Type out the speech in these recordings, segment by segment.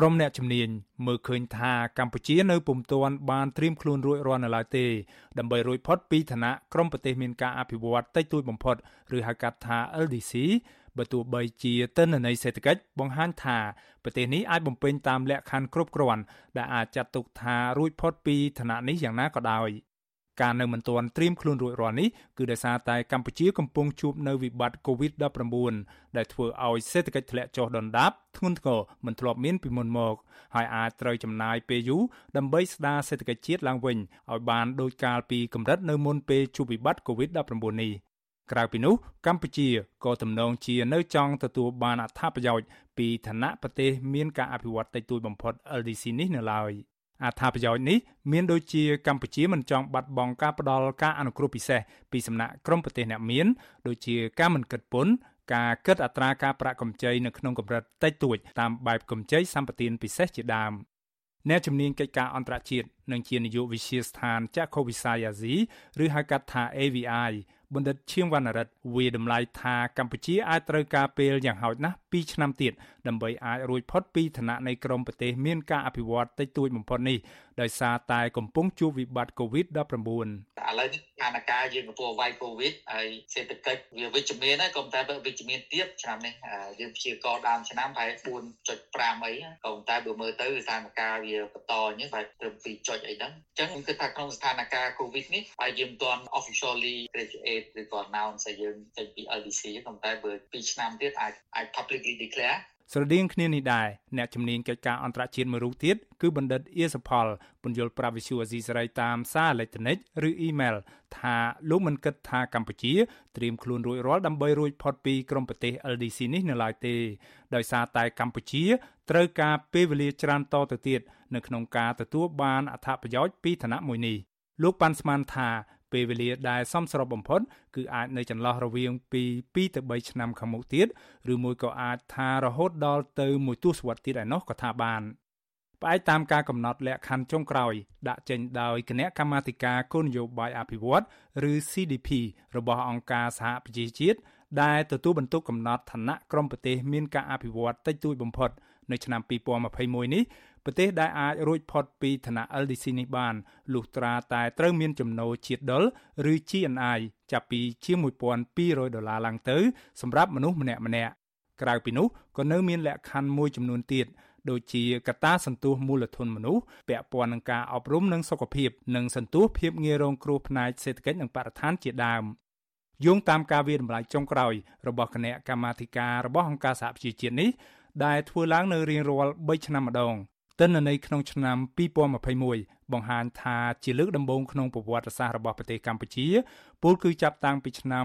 ក្រុមអ្នកជំនាញមើលឃើញថាកម្ពុជានៅពុំទាន់បានត្រៀមខ្លួនរួចរាល់នៅឡើយទេដើម្បីរួចផុតពីឋានៈក្រុមប្រទេសមានការអភិវឌ្ឍតិចតួចបំផុតឬហៅកាត់ថា LDC បើទោះបីជាទិន្នន័យសេដ្ឋកិច្ចបង្ហាញថាប្រទេសនេះអាចបំពេញតាមលក្ខខណ្ឌគ្រប់គ្រាន់ដែលអាចចាត់ទុកថារួចផុតពីឋានៈនេះយ៉ាងណាក៏ដោយ ការនៅមិនទាន់ត្រៀមខ្លួនរួចរាល់នេះគឺដោយសារតែកម្ពុជាកំពុងជួបនៅវិបត្តិ COVID-19 ដែលធ្វើឲ្យសេដ្ឋកិច្ចធ្លាក់ចុះដុនដាបធ្ងន់ធ្ងរមិនធ្លាប់មានពីមុនមក ហើយអាចត្រូវចំណាយពេលយូរដើម្បីស្ដារសេដ្ឋកិច្ចជាតិឡើងវិញឲ្យបានដូចកាលពីកម្រិតនៅមុនពេលជួបវិបត្តិ COVID-19 នេះក្រៅពីនោះកម្ពុជាក៏ទំនងជានៅចង់ទទួលបានអត្ថប្រយោជន៍ពីឋានៈប្រទេសមានការអភិវឌ្ឍតិចតួចបំផុត LDC នេះនៅឡើយ អត្ថប្រយោជន៍នេះមានដូចជាកម្ពុជាមិនចង់បាត់បង់ការផ្ដល់ការអនុគ្រោះពិសេសពីសំណាក់ក្រមប្រទេសអ្នកមានដូចជាការមិនគិតពន្ធការគិតអត្រាការប្រាក់កម្ចីនៅក្នុងកម្រិតតិចតួចតាមបែបកម្ចីសម្បទានពិសេសជាដើមអ្នកជំនាញកិច្ចការអន្តរជាតិនិងជានាយកវិទ្យាស្ថានចក្ខុវិស័យអាស៊ីឬហៅកាត់ថា AVI បណ្ឌិតឈៀងវណ្ណរិទ្ធវាតម្លៃថាកម្ពុជាអាចត្រូវការពេលយ៉ាងហោចណាស់ 2ឆ្នាំទៀតដើម្បីអាចរួចផុតពីឋានៈនៃក្រមប្រទេសមានការអភិវឌ្ឍតិចតួចបំផុតនេះដោយសារតែកំពុងជួបវិបត្តិ COVID-19 ឥឡូវស្ថានភាពយើងកំពុងវាយ COVID ហើយសេដ្ឋកិច្ចវាវិជ្ជមានហើយកុំតែវិជ្ជមានទៀតឆ្នាំនេះយើងព្យាករដើមឆ្នាំប្រហែល4.5អីក៏ប៉ុន្តែបើមើលទៅស្ថានភាពវាបន្តអញ្ចឹងប្រហែលត្រឹម2ចុចអីហ្នឹងអញ្ចឹងគឺថាក្នុងស្ថានភាព COVID នេះហើយយើងមិនទាន់ officially graduate ឬក៏ announce ឲ្យយើងចេញពី LDC ក៏ប៉ុន្តែបើ2ឆ្នាំទៀតអាចអាច publicly declare ស្រដៀងគ្នានេះដែរអ្នកជំនាញកិច្ចការអន្តរជាតិមួយរូបទៀតគឺបណ្ឌិតអៀសផលពន្យល់ប្រាប់វិសុយអេស៊ីសេរីតាមសារអេឡិចត្រូនិកឬអ៊ីមែលថាលោកមិនគិតថាកម្ពុជាត្រៀមខ្លួនរួចរាល់ដើម្បីរួចផុតពីក្រុមប្រទេស LDC នេះនៅឡើយទេដោយសារតែកម្ពុជាត្រូវការពេលវេលាច្រើនតទៅទៀតនៅក្នុងការទទួលបានអត្ថប្រយោជន៍ពីឋានៈមួយនេះលោកប៉ាន់ស្មានថា ពេលវេលាដែលសមស្របបំផុតគឺអាចនៅចន្លោះរវាងពី2ទៅ3ឆ្នាំខាងមុខទៀតឬមួយក៏អាចថារហូតដល់ទៅមួយទសវត្សរ៍ទៀតឯណោះក៏ថាបានផ្អែកតាមការកំណត់លក្ខខណ្ឌចុងក្រោយដាក់ចេញដោយគណៈកម្មាធិការគោលនយោបាយអភិវឌ្ឍឬ CDP របស់អង្គការសហប្រជាជាតិដែលទទួលបន្ទុកកំណត់ឋានៈក្រមប្រទេសមានការអភិវឌ្ឍតិចតួចបំផុត នៅឆ្នាំ2021នេះ ប្រទេសដែលអាចរួចផុតពីឋានៈ LDC នេះបានលុះត្រាតែត្រូវមានចំណូលជាតិដុលឬ GNI ចាប់ពីជាង1200ដុល្លារឡើងទៅសម្រាប់មនុស្សម្នាក់ម្នាក់ក្រៅពីនោះក៏នៅមានលក្ខខណ្ឌមួយចំនួនទៀតដូចជាកត្តាសន្ទុះមូលធនមនុស្សពាក់ព័ន្ធនឹងការអប់រំនិងសុខភាពនិងសន្ទុះភាពងាយរងគ្រោះផ្នែកសេដ្ឋកិច្ចនិងបរិស្ថានជាដើមយោងតាមការវិតម្លៃចុងក្រោយរបស់គណៈកម្មាធិការរបស់អង្គការសហប្រជាជាតិនេះដែលធ្វើឡើងនៅរៀងរាល់3ឆ្នាំម្ដង ទិន្នន័យក្នុងឆ្នាំ2021បង្ហាញថាជាលើកដំបូងក្នុងប្រវត្តិសាស្ត្ររបស់ប្រទេសកម្ពុជាពលគឺចាប់តាំងពីឆ្នាំ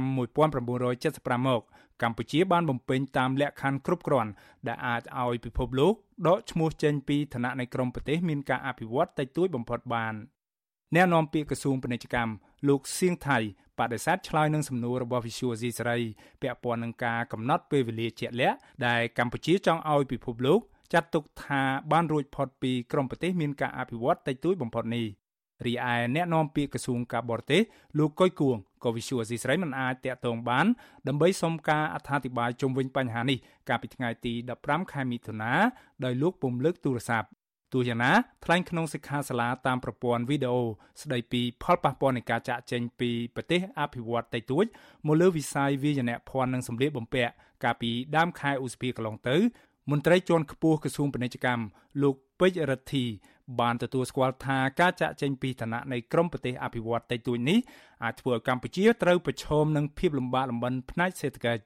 1975មកកម្ពុជាបានបំពេញតាមលក្ខខណ្ឌគ្រប់គ្រាន់ដែលអាចឲ្យពិភពលោកដកឈ្មោះចេញពីឋានៈនៃក្រមប្រទេសមានការអភិវឌ្ឍតិចតួចបំផុតបានអ្នកនាំពាក្យក្រសួងពាណិជ្ជកម្មលោកសៀងថៃបដិសេធឆ្លើយនឹងសំណួររបស់ Visual Asia សេរីពាក់ព័ន្ធនឹងការកំណត់ពេលវេលាជាក់លាក់ដែលកម្ពុជាចង់ឲ្យពិភពលោក ចាត់ទុកថាបានរួចផុតពីក្រមប្រទេសមានការអភិវឌ្ឍតិចតួចបំផុតនេះរីឯអ្នកនាំពាក្យក្រសួងការបរទេសលោកកុយគួងក៏វិសុវអសីស្រីមិនអាចតាក់ទងបានដើម្បីសុំការអត្ថាធិប្បាយជុំវិញបញ្ហានេះកាលពីថ្ងៃទី15ខែមិថុនាដោយលោកពុំលើកទូរស័ព្ទទោះយ៉ាងណាថ្លែងក្នុងសិក្ខាសាលាតាមប្រព័ន្ធវីដេអូស្ដីពីផលប៉ះពាល់នៃការចាក់ចេញពីប្រទេសអភិវឌ្ឍតិចតួចមកលើវិស័យវាយនភ័ណ្ឌនិងសម្លៀកបំពាក់កាលពីដើមខែឧសភាកន្លងទៅ មន្ត្រីជាន់ខ្ពស់ក្រសួងពាណិជ្ជកម្មលោកពេជ្ររិទ្ធីបានទទួលស្គាល់ថាការចាក់ចេញពីឋានៈនៃក្រមប្រទេសអភិវឌ្ឍតិចតួចនេះអាចធ្វើឲ្យកម្ពុជាត្រូវប្រឈមនឹងភាពលំបាកលំបិនផ្នែកសេដ្ឋកិច្ច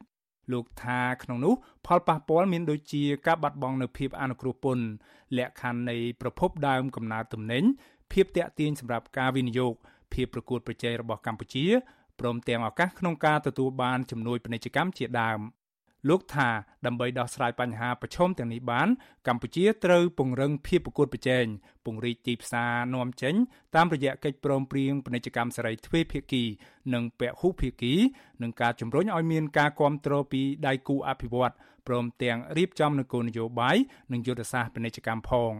លោកថាក្នុងនោះផលប៉ះពាល់មានដូចជាការបាត់បង់នូវភាពអនុគ្រោះពន្ធលក្ខខណ្ឌនៃប្រភពដើមកំណើតទំនិញភាពតាក់ទាញសម្រាប់ការវិនិយោគភាពប្រកួតប្រជែងរបស់កម្ពុជាព្រមទាំងឱកាសក្នុងការទទួលបានជំនួយពាណិជ្ជកម្មជាដើម លោកថាដើម្បីដោះស្រាយបញ្ហាប្រឈមទាំងនេះបានកម្ពុជាត្រូវពង្រឹងភាពប្រកួតប្រជែងពង្រីកទីផ្សារនាំចេញតាមរយៈកិច្ចព្រមព្រៀងពាណិជ្ជកម្មសេរីទ្វេភាគី និងពហុភាគីនិងការជំរុញឲ្យមានការគ្រប់គ្រងពីដៃគូអភិវឌ្ឍព្រមទាំងរៀបចំនូវគោលនយោបាយនិងយុទ្ធសាស្ត្រពាណិជ្ជកម្មផង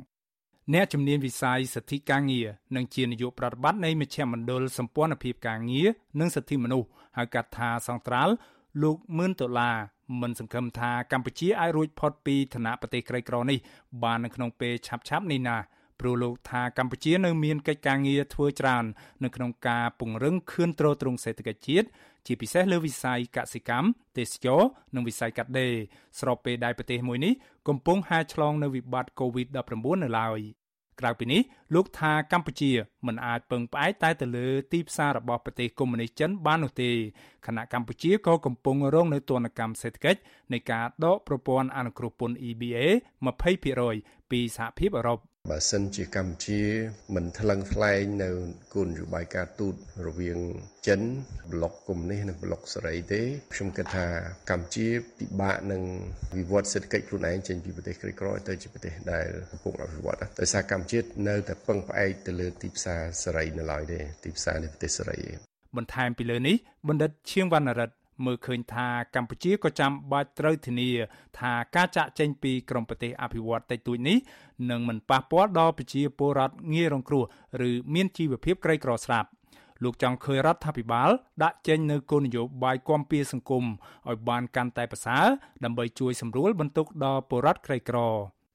អ្នកជំនាញវិស័យសិទ្ធិការងារនិងជានាយកប្រតិបត្តិនៃមជ្ឈមណ្ឌលសម្ព័ន្ធភាពការងារនិងសិទ្ធិមនុស្សហៅកាត់ថាសង្ត្រាល់លោកមឿនដុល្លារ មិនសង្ឃឹមថាកម្ពុជាអាចរួចផុតពីឋានៈប្រទេសក្រីក្រនេះបាននៅក្នុងពេលឆាប់ៗនេះណាព្រោះលោកថាកម្ពុជានៅមានកិច្ចការងារធ្វើច្រើននៅក្នុងការពង្រឹងខឿនទ្រទ្រង់សេដ្ឋកិច្ចជាតិជាពិសេសលើវិស័យកសិកម្មទេសចរនិងវិស័យកាត់ដេរស្របពេលដែលប្រទេសមួយនេះកំពុងហាឆ្លងនៅវិបត្តិ COVID-19 នៅឡើយ ក្រៅពីនេះលោកថាកម្ពុជាមិនអាចពឹងផ្អែកតែទៅលើទីផ្សាររបស់ប្រទេសកុម្មុយនីសចិនបាននោះទេខណៈកម្ពុជាក៏កំពុងរងនៅទណ្ឌកម្មសេដ្ឋកិច្ចនៃការដកប្រព័ន្ធអនុគ្រោះពន្ធ EBA 20%ពីសហភាពអឺរ៉ុប បើសិនជាកម្ពុជាមិនថ្លឹងថ្លែងនៅគោលនយោបាយការទូតរវាងចិនប្លុកកុម្មុយនីសនិងប្លុកសេរីទេខ្ញុំគិតថាកម្ពុជាពិបាកនឹងវិវត្តសេដ្ឋកិច្ចខ្លួនឯងចេញពីប្រទេសក្រីក្រទៅជាប្រទេសដែលកំពុងអភិវឌ្ឍដោយសារកម្ពុជានៅតែពឹងផ្អែកទៅលើទីផ្សារសេរីនៅឡើយទេទីផ្សារនៃប្រទេសសេរីបន្ថែមពីលើនេះបណ្ឌិតឈៀងវណ្ណរិទ្ធ មើលឃើញថាកម្ពុជាក៏ចាំបាច់ត្រូវធានា ថាការចាក់ចេញពីក្រមប្រទេសអភិវឌ្ឍតិចតួចនេះនឹងមិនប៉ះពាល់ដល់ប្រជាពលរដ្ឋងាយរងគ្រោះឬមានជីវភាពក្រីក្រស្រាប់លោកចង់ឃើញរដ្ឋាភិបាល ដាក់ចេញនូវគោលនយោបាយគាំពៀសង្គមឲ្យបានកាន់តែប្រសើរដើម្បីជួយសម្រួលបន្ទុកដល់ពលរដ្ឋក្រីក្រ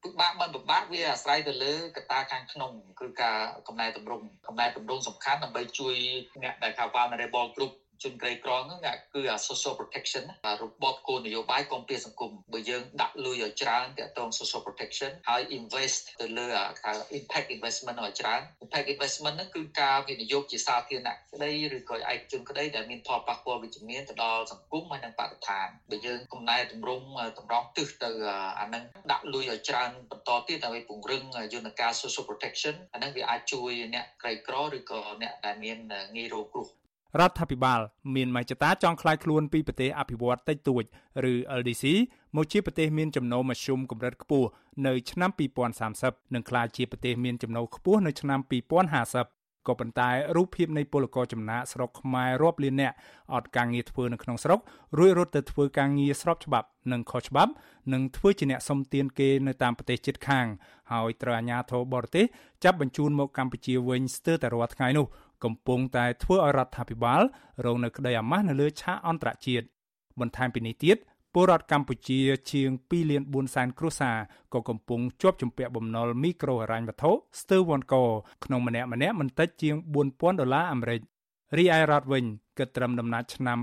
ពិបាកមិនពិបាកវាអាស្រ័យទៅលើកត្តាខាងក្នុងគឺការកំណែតម្រង់កំណែតម្រង់សំខាន់ដើម្បីជួយអ្នកដែលថា vulnerable group ជនក្រីក្រហ្នឹងគឺអា social protection របបគោលនយោបាយគាំពៀសង្គមបើយើងដាក់លុយឲ្យច្រើនទាក់ទង social protection ហើយ invest ទៅលើហៅ impact investment ឲ្យច្រើន impact investment ហ្នឹងគឺការវិនិយោគជាសាធារណៈក្តីឬក៏ឯកជនក្តីដែលមានផលប៉ះពាល់វិជ្ជមានទៅដល់សង្គមហើយនិងបរិស្ថានបើយើងកំណែតម្រង់តម្រង់ទិសទៅអាហ្នឹងដាក់លុយឲ្យច្រើនបន្តទៀតដើម្បីពង្រឹងយន្តការ social protection អាហ្នឹងវាអាចជួយអ្នកក្រីក្រឬក៏អ្នកដែលមានងាយរងគ្រោះ រដ្ឋាភិបាលមានមច្ចតាចង់ខ្លាយខ្លួនពីប្រទេសអភិវឌ្ឍតិចតួចឬ LDC មកជាប្រទេសមានចំណូលមធ្យមកម្រិតខ្ពស់នៅឆ្នាំ2030និងខ្លាយជាប្រទេសមានចំណូលខ្ពស់នៅឆ្នាំ2050ក៏ប៉ុន្តែរូបភាពនៃពលករចំណាកស្រុកខ្មែររាប់លានអ្នកអត់ការងារធ្វើនៅក្នុងស្រុករួចរត់ទៅធ្វើការងារស្របច្បាប់និងខុសច្បាប់និងធ្វើជាអ្នកសុំទានគេនៅតាមប្រទេសជិតខាងហើយត្រូវអាជ្ញាធរបរទេសចាប់បញ្ជូនមកកម្ពុជាវិញស្ទើរតែរាល់ថ្ងៃនោះ កំពុងតែធ្វើឲ្យរដ្ឋាភិបាលរងនៅក្តីអាម៉ាស់នៅលើឆាកអន្តរជាតិបន្ថែមពីនេះទៀតពលរដ្ឋកម្ពុជាជាង2លាន4សែនគ្រួសារក៏កំពុងជាប់ជំពាក់បំណុលមីក្រូហិរញ្ញវត្ថុស្ទើរវ៉ាន់កក្នុងម្នាក់ម្នាក់មិនតិចជាង4000ដុល្លារអាមេរិករីឯរដ្ឋវិញគិតត្រឹមដំណាច់ឆ្នាំ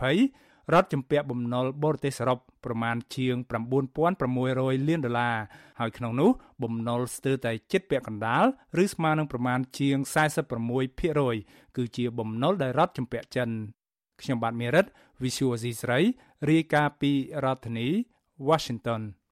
2020 រដ្ឋជំពាក់បំណុលបរទេសសរុបប្រមាណជាង9600លានដុល្លារហើយក្នុងនោះបំណុលស្ទើរតែជិតពាក់កណ្ដាលឬស្មើនឹងប្រមាណជាង46%គឺជាបំណុលដែលរដ្ឋជំពាក់ចិនខ្ញុំបាទមេរិត Visual C ស្រីរាយការណ៍ពីរដ្ឋធានី Washington